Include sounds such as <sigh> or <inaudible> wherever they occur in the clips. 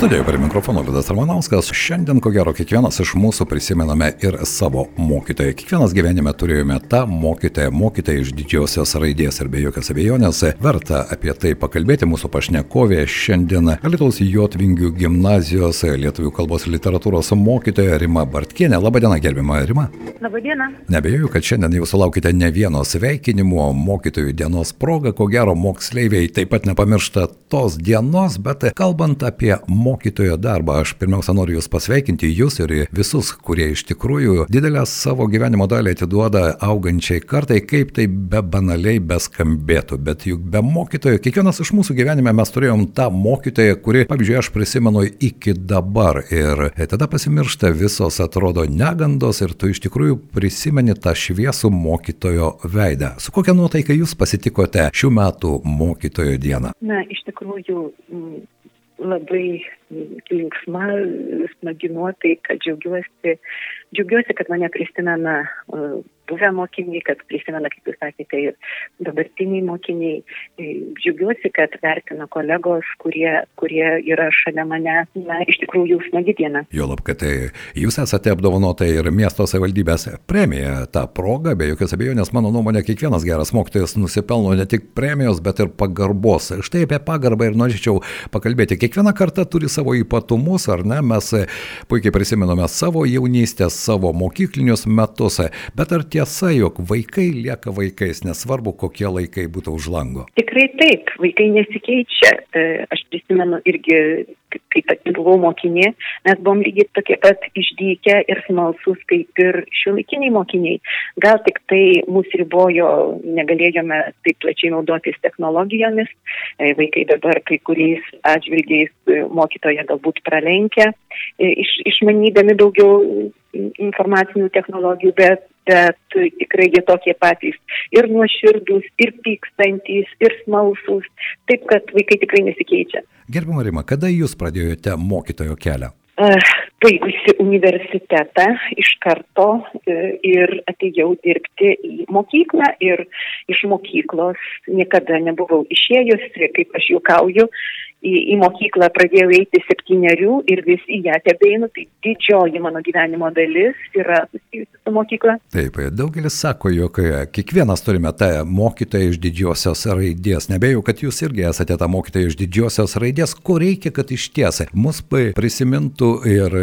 Studijoje prie mikrofono Vidas Ramanauskas. Šiandien, ko gero, kiekvienas iš mūsų prisimename ir savo mokytoją. Kiekvienas gyvenime turėjome tą mokytoją, mokytoją iš didžiosios raidės ir be jokios abejonės verta apie tai pakalbėti mūsų pašnekovė šiandien Lietuvos Jotvingių gimnazijos lietuvių kalbos ir literatūros mokytoja Rima Bartkienė. Labadiena, gerbima Rima. Labadiena. Nebejoju, kad šiandien jau sulaukite ne vieno sveikinimo mokytojų dienos proga, ko gero moksleiviai taip pat nepamiršta tos dienos, bet kalbant apie mokytojų, mokytojo darbą. Aš pirmiausia noriu Jūs pasveikinti, Jūs ir visus, kurie iš tikrųjų didelę savo gyvenimo dalį atiduoda augančiai kartai, kaip tai be banaliai beskambėtų. Bet juk be mokytojo, kiekvienas iš mūsų gyvenime mes turėjom tą mokytoją, kuri, pavyzdžiui, aš prisimenu iki dabar. Ir tada pasimiršta visos, atrodo, negandos ir tu iš tikrųjų prisimeni tą šviesų mokytojo veidą. Su kokia nuotaika Jūs pasitikote šių metų mokytojo dieną? Na, iš tikrųjų, labai linksma, smagi nuotaika, džiaugiuosi, džiaugiuosi, kad mane prisimena buvę mokiniai, kad prisimena, kaip jūs sakėte, ir dabartiniai mokiniai. Džiaugiuosi, kad vertina kolegos, kurie, kurie yra šalia mane. Na, iš tikrųjų, smagi diena. Jolab, kad tai jūs esate apdovanota ir miesto savivaldybės premija. Ta proga, be jokios abejonės, mano nuomonė, kiekvienas geras mokytojas nusipelno ne tik premijos, bet ir pagarbos. Štai apie pagarbą ir norėčiau pakalbėti. Kiekviena karta turi savo ypatumus, ar ne? Mes puikiai prisimename savo jaunystę, savo mokyklinius metus, bet ar tiesa, jog vaikai lieka vaikais, nesvarbu, kokie laikai būtų už lango? Tikrai taip, vaikai nesikeičia. E, aš prisimenu irgi, kai pati buvau mokinė, mes buvom lygiai tokie pat išdykę ir smalsus kaip ir šiuolaikiniai mokiniai. Gal tik tai mūsų ribojo, negalėjome taip plačiai naudotis technologijomis. E, vaikai dabar kai kuriais atžvilgiais e, mokytoje galbūt pralenkia, iš, išmanydami daugiau informacinių technologijų, bet, bet tikrai jie tokie patys ir nuoširdus, ir pykstantis, ir smalsus, taip kad vaikai tikrai nesikeičia. Gerbama Rima, kada jūs pradėjote mokytojo kelią? Baigusi universitetą iš karto e, ir atėjau dirbti į mokyklą ir iš mokyklos niekada nebuvau išėjusi, kaip aš juokauju, į, į mokyklą pradėjau eiti septyniarių ir vis į ją tebeinu, tai didžioji mano gyvenimo dalis yra susijusi su mokykla. Taip, daugelis sako, jog kiekvienas turime tą mokytoją iš didžiosios raidės. Nebėjau, kad jūs irgi esate tą mokytoją iš didžiosios raidės, ko reikia, kad iš tiesai mus prisimintų ir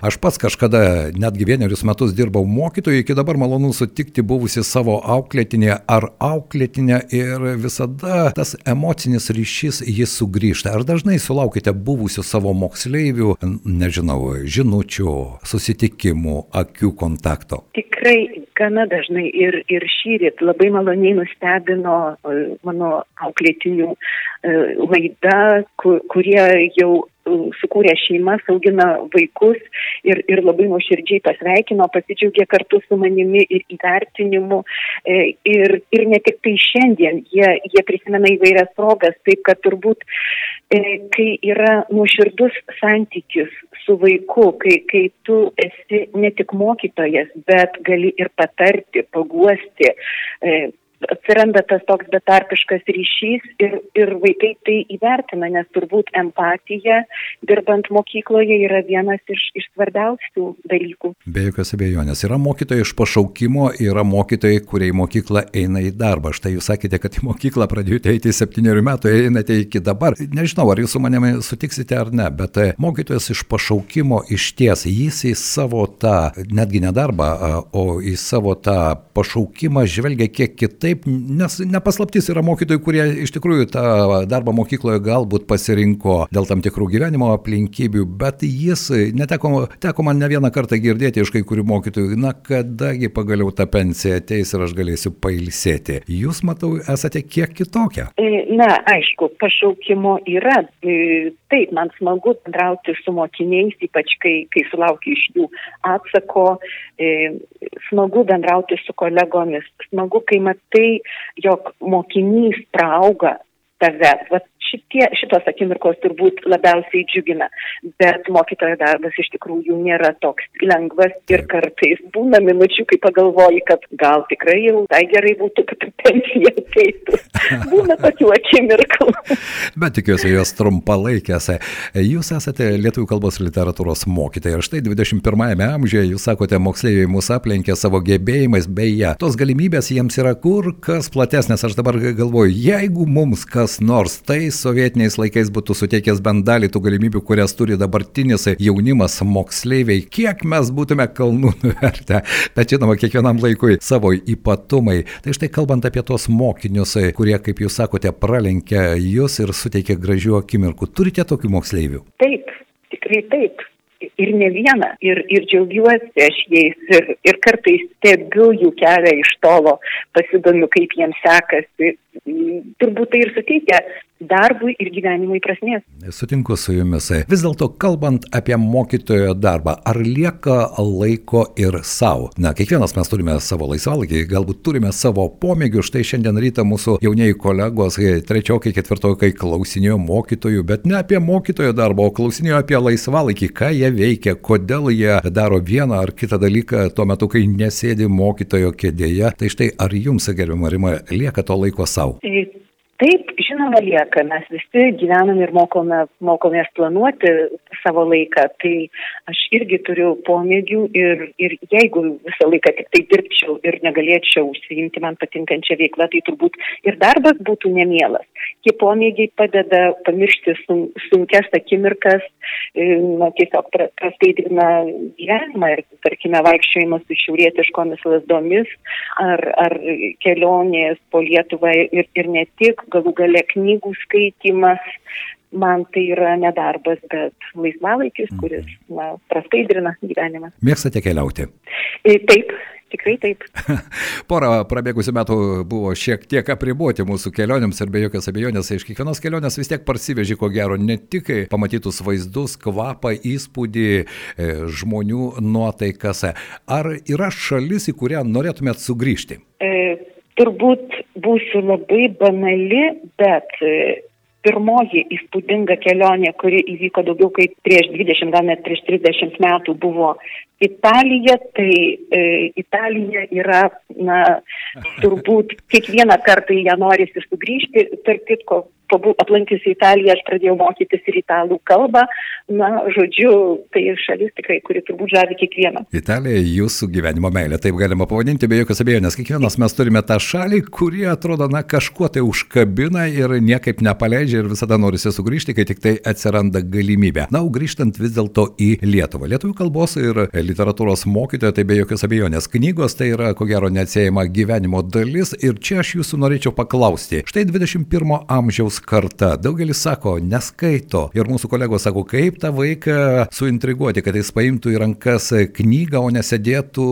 aš pats kažkada netgi vienerius metus dirbau mokytoju, iki dabar malonu sutikti buvusi savo auklėtinę ar auklėtinę ir visada tas emocinis ryšys jis sugrįžta. Ar dažnai sulaukite buvusių savo moksleivių, nežinau, žinučių, susitikimų, akių kontakto? Tikrai gana dažnai ir, ir šyrit labai maloniai nustebino e, mano auklėtinių e, laida, kurie jau sukūrė šeimas, augina vaikus ir, ir labai nuoširdžiai pasveikino, pasidžiaugė kartu su manimi ir įvertinimu. E, ir, ir ne tik tai šiandien, jie, jie prisimena įvairias progas, taip kad turbūt, e, kai yra nuoširdus santykis su vaiku, kai, kai tu esi ne tik mokytojas, bet gali ir patarti, paguosti, e, atsiranda tas toks betarpiškas ryšys ir, ir vaikai tai įvertina, nes turbūt empatija, dirbant mokykloje, yra vienas iš, iš svarbiausių dalykų. Be jokios abejonės. Yra mokytojai iš pašaukimo, yra mokytojai, kurie į mokyklą eina į darbą. Štai jūs sakėte, kad į mokyklą pradėjote eiti septyniarių metų, einate iki dabar. Nežinau, ar jūs su manimi sutiksite ar ne, bet e, mokytojas iš pašaukimo iš ties, jis į savo tą, netgi ne darbą, o į savo tą pašaukimą žvelgia kiek kitaip taip, nes nepaslaptis yra mokytojų, kurie iš tikrųjų tą darbą mokykloje galbūt pasirinko dėl tam tikrų gyvenimo aplinkybių, bet jis neteko, teko man ne vieną kartą girdėti iš kai kurių mokytojų, na kadagi pagaliau ta pensija ateis ir aš galėsiu pailsėti. Jūs, matau, esate kiek kitokia. E, na, aišku, pašaukimo yra. E, taip, man smagu bendrauti su mokiniais, ypač kai, kai sulaukiu iš jų atsako, e, smagu bendrauti su kolegomis, smagu, kai matai, jog mokinys prauga tave. Vat šitie, šitos akimirkos turbūt labiausiai džiugina, bet mokytojo darbas iš tikrųjų nėra toks lengvas ir kartais būna minučių, kai pagalvoji, kad gal tikrai jau tai gerai būtų, kad pensija ateitų. <laughs> Būna tokių akimirkų. bet tikiuosi, jos trumpalaikės. Jūs esate lietuvių kalbos literatūros mokytojai ir štai 21-ame amžiuje jūs sakote, moksleiviai mus aplenkė savo gebėjimais, beje, tos galimybės jiems yra kur kas platesnės. Aš dabar galvoju, jeigu mums kas nors tais sovietiniais laikais būtų suteikęs bent dalį tų galimybių, kurias turi dabartinis jaunimas, moksleiviai, kiek mes būtume kalnų <laughs> nuvertę. Bet žinoma, kiekvienam laikui savo ypatumai. Tai štai kalbant apie tos mokinius, kurie, kaip jūs sakote, pralenkia jūs ir suteikia gražių akimirkų. Turite tokių moksleivių? Taip, tikrai taip ir ne vieną. Ir, ir džiaugiuosi aš jais ir, ir kartais stebiu jų kelią iš tolo, pasidomiu, kaip jiems sekasi. Turbūt tai ir suteikia darbui ir gyvenimui prasmės. Sutinku su jumis. Vis dėlto, kalbant apie mokytojo darbą, ar lieka laiko ir savo? Na, kiekvienas mes turime savo laisvalaikį, galbūt turime savo pomėgių. Štai šiandien rytą mūsų jaunieji kolegos, trečiokai, ketvirtokai klausinėjo mokytojų, bet ne apie mokytojo darbą, o klausinėjo apie laisvalaikį, ką jie veikia, kodėl jie daro vieną ar kitą dalyką tuo metu, kai nesėdi mokytojo kėdėje. Tai štai, ar jums, gerbiama Rima, lieka to laiko savo? Curaçao. Taip, žinoma, lieka. Mes visi gyvenam ir mokome, mokomės planuoti savo laiką. Tai aš irgi turiu pomėgių ir, ir jeigu visą laiką tik tai dirbčiau ir negalėčiau užsiimti man patinkančią veiklą, tai turbūt ir darbas būtų nemielas. Tie pomėgiai padeda pamiršti sun, sunkes akimirkas, e, na, tiesiog praskaidrina gyvenimą ir, tarkime, vaikščiojimas su šiaurietiškomis lasdomis ar, ar kelionės po Lietuvą ir, ir ne tik galų gale knygų skaitimas, man tai yra nedarbas, bet laisvalaikis, kuris na, praskaidrina gyvenimą. Mėgstate keliauti? E, taip, tikrai taip. <laughs> Porą prabėgusių metų buvo šiek tiek apriboti mūsų kelionėms ir be jokios abejonės iš kiekvienos kelionės vis tiek parsiveži ko gero ne tik pamatytus vaizdus, kvapą, įspūdį, e, žmonių nuotaikas. Ar yra šalis, į kurią norėtumėt sugrįžti? E, turbūt būsiu labai banali, bet e, pirmoji įspūdinga kelionė, kuri įvyko daugiau kaip prieš 20, gal net prieš 30 metų, buvo Italija. Tai e, Italija yra, na, turbūt kiekvieną kartą ją norisi sugrįžti. Tarp kitko, aplankiusi Italiją, aš pradėjau mokytis ir italų kalbą. Na, žodžiu, tai šalis tikrai, kuri turbūt žavi kiekvieną. Italija jūsų gyvenimo meilė, taip galima pavadinti, be jokios abejonės. Kiekvienas mes turime tą šalį, kuri atrodo, na, kažkuo tai užkabina ir niekaip nepaleidžia ir visada norisi sugrįžti, kai tik tai atsiranda galimybė. Na, grįžtant vis dėlto į Lietuvą. Lietuvių kalbos ir literatūros mokytoja, tai be jokios abejonės. Knygos tai yra, ko gero, neatsiejama gyvenimo dalis ir čia aš jūsų norėčiau paklausti. Štai 21 amžiaus karta. Daugelis sako, neskaito. Ir mūsų kolegos sako, kaip tą vaiką suintriguoti, kad jis paimtų į rankas knygą, o nesėdėtų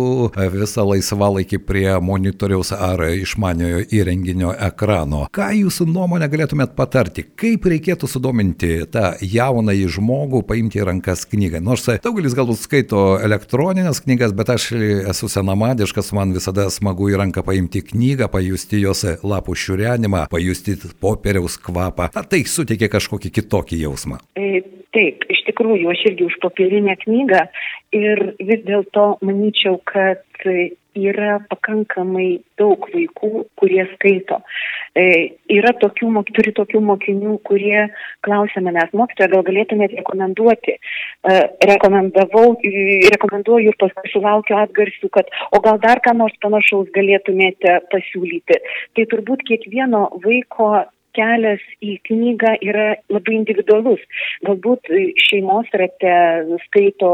visą laisvalaikį prie monitoriaus ar išmaniojo įrenginio ekrano. Ką jūsų nuomonė galėtumėt patarti? Kaip reikėtų sudominti tą jaunąjį žmogų, paimti į rankas knygą? Nors daugelis galbūt skaito elektroninės knygas, bet aš esu senamadiškas, man visada smagu į ranką paimti knygą, pajusti jos lapų šiurenimą, pajusti popieriaus kvapą kvapą. Ar tai suteikia kažkokį kitokį jausmą? E, taip, iš tikrųjų, aš irgi už popierinę knygą ir vis dėlto manyčiau, kad yra pakankamai daug vaikų, kurie skaito. E, yra tokių, turi tokių mokinių, kurie klausia manęs, mokytoja, gal galėtumėte rekomenduoti. E, rekomendavau, rekomenduoju ir paskui sulaukiu atgarsių, kad o gal dar ką nors panašaus galėtumėte pasiūlyti. Tai turbūt kiekvieno vaiko kelias į knygą yra labai individualus. Galbūt šeimos rate skaito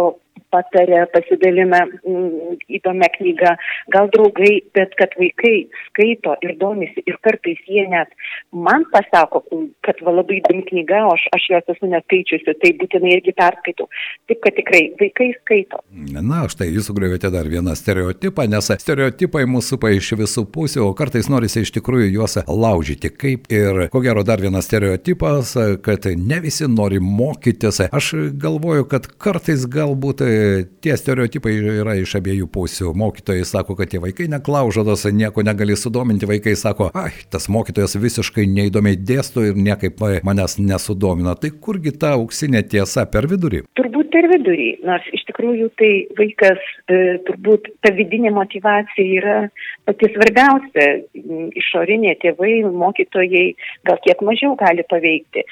pataria, pasidalina mm, įdomią knygą, gal draugai, bet kad vaikai skaito ir domisi ir kartais jie net man pasako, kad va labai įdomi knyga, o aš, aš jos esu neskaičiusi, tai būtinai irgi perskaitau. Taip, kad tikrai vaikai skaito. Na, štai jūs sugriovėte dar vieną stereotipą, nes stereotipai mūsų pa iš visų pusių, o kartais norisi iš tikrųjų juos laužyti. Kaip ir, ko gero, dar vienas stereotipas, kad ne visi nori mokytis. Aš galvoju, kad kartais galbūt tie stereotipai yra iš abiejų pusių. Mokytojai sako, kad tie vaikai neklaužadas, nieko negali sudominti, vaikai sako, ai, tas mokytojas visiškai neįdomiai dėsto ir niekaip manęs nesudomina. Tai kurgi ta auksinė tiesa per vidurį? Turbūt per vidurį, nors iš tikrųjų tai vaikas e, turbūt ta vidinė motivacija yra pati svarbiausia. Išorinė tėvai, mokytojai gal kiek mažiau gali paveikti,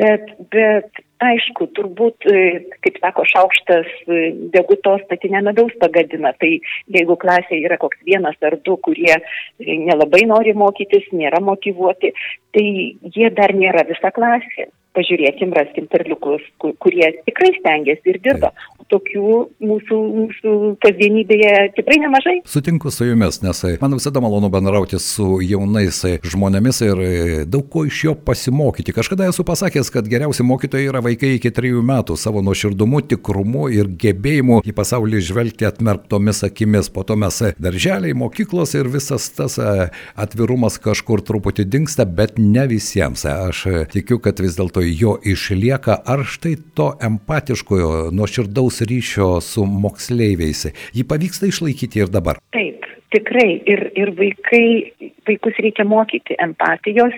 bet, bet aišku, turbūt, e, kaip sako, šaukštas e, degutos statinę medaus pagadina. Tai jeigu klasėje yra koks vienas ar du, kurie nelabai nori mokytis, nėra motivuoti, tai jie dar nėra visa klasė pažiūrėkim, raskim perliukus, kurie tikrai stengiasi ir dirba. Tokių mūsų, mūsų kasdienybėje tikrai nemažai. Sutinku su jumis, nes e, man visada malonu bendrauti su jaunais e, žmonėmis ir e, daug ko iš jo pasimokyti. Kažkada esu pasakęs, kad geriausi mokytojai yra vaikai iki trijų metų savo nuoširdumu, tikrumu ir gebėjimu į pasaulį žvelgti atmerktomis akimis. Po to mes darželiai, mokyklos ir visas tas atvirumas kažkur truputį dinksta, bet ne visiems. Aš tikiu, kad vis dėlto jo išlieka, ar štai to empatiškojo, nuoširdaus ryšio su moksleiviais, jį pavyksta išlaikyti ir dabar? Taip, tikrai. Ir, ir vaikai, vaikus reikia mokyti empatijos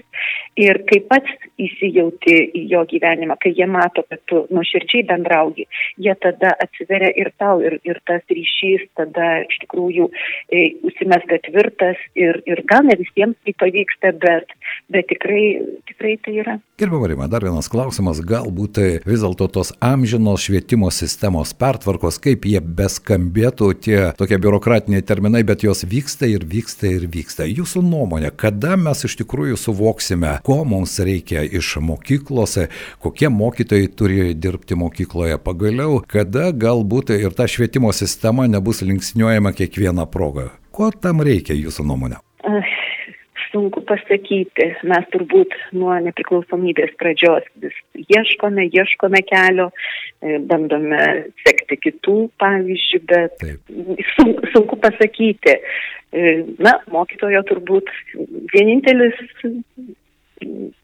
ir kaip pats įsijauti į jo gyvenimą, kai jie mato, kad tu nuoširdžiai bendrauji, jie tada atsiveria ir tau, ir, ir tas ryšys tada iš tikrųjų e, užsimesga tvirtas ir, ir gal ne visiems tai pavyksta, bet, bet tikrai, tikrai tai yra. Gerbama Rima, dar vienas klausimas, galbūt tai vis dėlto tos amžinos švietimo sistemos pertvarkos, kaip jie beskambėtų, tie tokie biurokratiniai terminai, bet jos vyksta ir vyksta ir vyksta. Jūsų nuomonė, kada mes iš tikrųjų suvoksime, ko mums reikia iš mokyklos, kokie mokytojai turi dirbti mokykloje pagaliau, kada galbūt ir ta švietimo sistema nebus linksniuojama kiekvieną progą. Ko tam reikia jūsų nuomonė? Sunku pasakyti, mes turbūt nuo nepriklausomybės pradžios vis ieškome, ieškome kelio, e, bandome sekti kitų pavyzdžių, bet sunku, sunku pasakyti. E, na, mokytojo turbūt vienintelis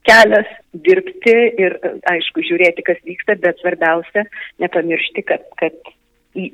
kelias dirbti ir, aišku, žiūrėti, kas vyksta, bet svarbiausia, nepamiršti, kad, kad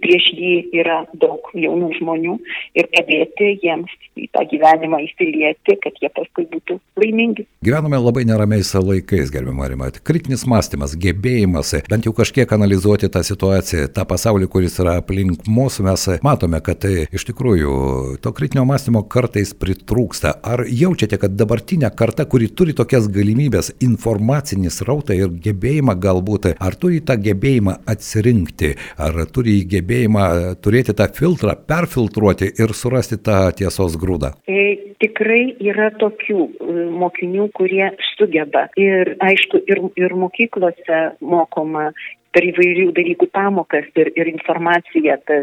prieš jį yra daug jaunų žmonių ir padėti jiems į tą gyvenimą įsilieti, kad jie paskui būtų laimingi. Gyvename labai neramiais laikais, gerbiamą Rimą. Kritinis mąstymas, gebėjimas bent jau kažkiek analizuoti tą situaciją, tą pasaulį, kuris yra aplink mus, mes matome, kad tai iš tikrųjų to kritinio mąstymo kartais pritrūksta. Ar jaučiate, kad dabartinė karta, kuri turi tokias galimybės, informacinį srautą ir gebėjimą galbūt, ar turi tą gebėjimą atsirinkti, ar turi gebėjimą turėti tą filtrą, perfiltruoti ir surasti tą tiesos grūdą? E, tikrai yra tokių e, mokinių, kurie sugeba. Ir aišku, ir, ir mokyklose mokoma per įvairių dalykų pamokas ir, ir informaciją ta,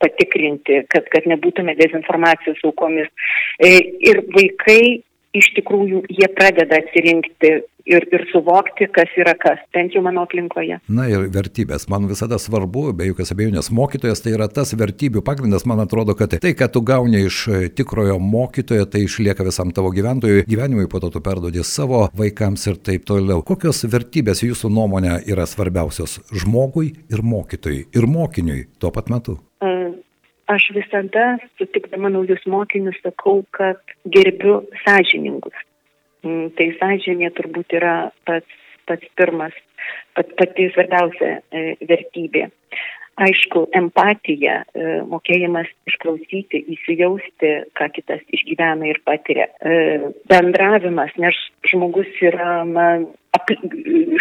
patikrinti, kad, kad nebūtume dezinformacijos aukomis. E, ir vaikai iš tikrųjų jie pradeda atsirinkti ir, ir suvokti, kas yra kas, bent jau mano aplinkoje. Na ir vertybės. Man visada svarbu, be jokios abejonės, mokytojas tai yra tas vertybių pagrindas. Man atrodo, kad tai, ką tu gauni iš tikrojo mokytojo, tai išlieka visam tavo gyventojui, gyvenimui, po to tu perdodi savo vaikams ir taip toliau. Kokios vertybės jūsų nuomonė yra svarbiausios žmogui ir mokytojui ir mokiniui tuo pat metu? Aš visada, sutikdama naujus mokinius, sakau, kad gerbiu sąžiningus Mm, tai sąžinė turbūt yra pats, pats pirmas, pat, pati svarbiausia e, vertybė. Aišku, empatija, e, mokėjimas išklausyti, įsijausti, ką kitas išgyvena ir patiria. E, bendravimas, nes žmogus yra man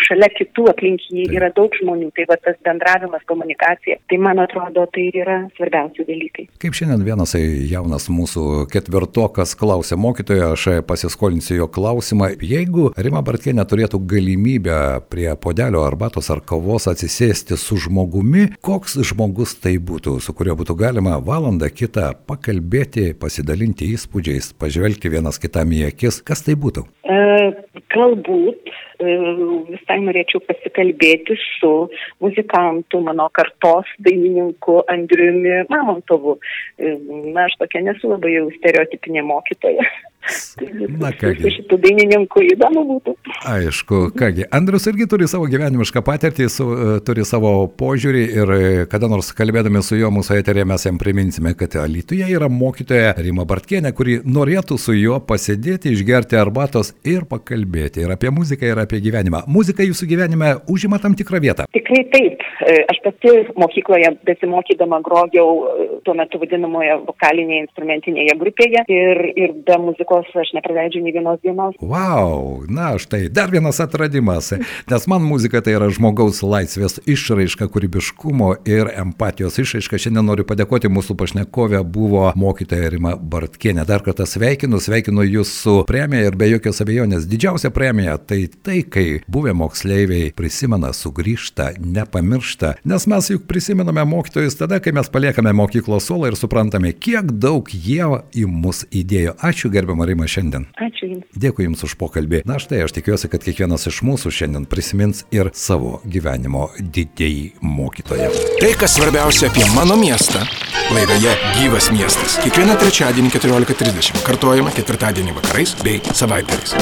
šalia kitų aplink jį yra daug žmonių, tai va tas bendravimas, komunikacija, tai man atrodo, tai yra svarbiausi dalykai. Kaip šiandien vienas jaunas mūsų ketvirtokas klausė mokytojo, aš pasiskolinsiu jo klausimą, jeigu Rima Bartkienė turėtų galimybę prie podelio arbatos ar kavos atsisėsti su žmogumi, koks žmogus tai būtų, su kuriuo būtų galima valandą kitą pakalbėti, pasidalinti įspūdžiais, pažvelgti vienas kitam į akis, kas tai būtų? E, galbūt visai norėčiau pasikalbėti su muzikantu, mano kartos dainininku Andriumi Mamontovu. E, na, aš tokia nesu labai jau stereotipinė mokytoja. Na kągi. Šitų dainininkų įdomu būtų. Aišku, kągi. Andrius irgi turi savo gyvenimišką patirtį, su, e, turi savo požiūrį ir e, kada nors kalbėdami su juo mūsų eterėje mes jam priminsime, kad Lietuvoje yra mokytoja Rima Bartkienė, kuri norėtų su juo pasėdėti, išgerti arbatos ir pakalbėti ir apie muziką, ir apie gyvenimą. Muzika jūsų gyvenime užima tam tikrą vietą. Tikrai taip. E, aš pati mokykloje besimokydama grogiau tuo metu vadinamoje vokalinėje instrumentinėje grupėje ir, ir be muzikos aš nepraleidžiu nei vienos dienos. Wow, na štai dar vienas atradimas, nes man muzika tai yra žmogaus laisvės išraiška, kūrybiškumo ir empatijos išraiška. Šiandien noriu padėkoti mūsų pašnekovė buvo mokytoja Rima Bartkienė. Dar kartą sveikinu, sveikinu jūs su premija ir be jokios abejonės didžiausia premija tai tai, kai buvę moksleiviai prisimena, sugrįžta, nepamiršta, nes mes juk prisimename mokytojus tada, kai mes paliekame mokyklos suolą ir suprantame, kiek daug jie į mus įdėjo. Ačiū gerbiamą Rimą šiandien. Ačiū Jums. Dėkui Jums už pokalbį. Na štai, aš tikiuosi, kad kiekvienas iš mūsų šiandien prisimins ir savo gyvenimo didėjį mokytoją. Tai, kas svarbiausia apie mano miestą. Laidoje Gyvas miestas. Kiekvieną trečiadienį 14.30. Kartuojama ketvirtadienį vakarais bei savaitgaliais.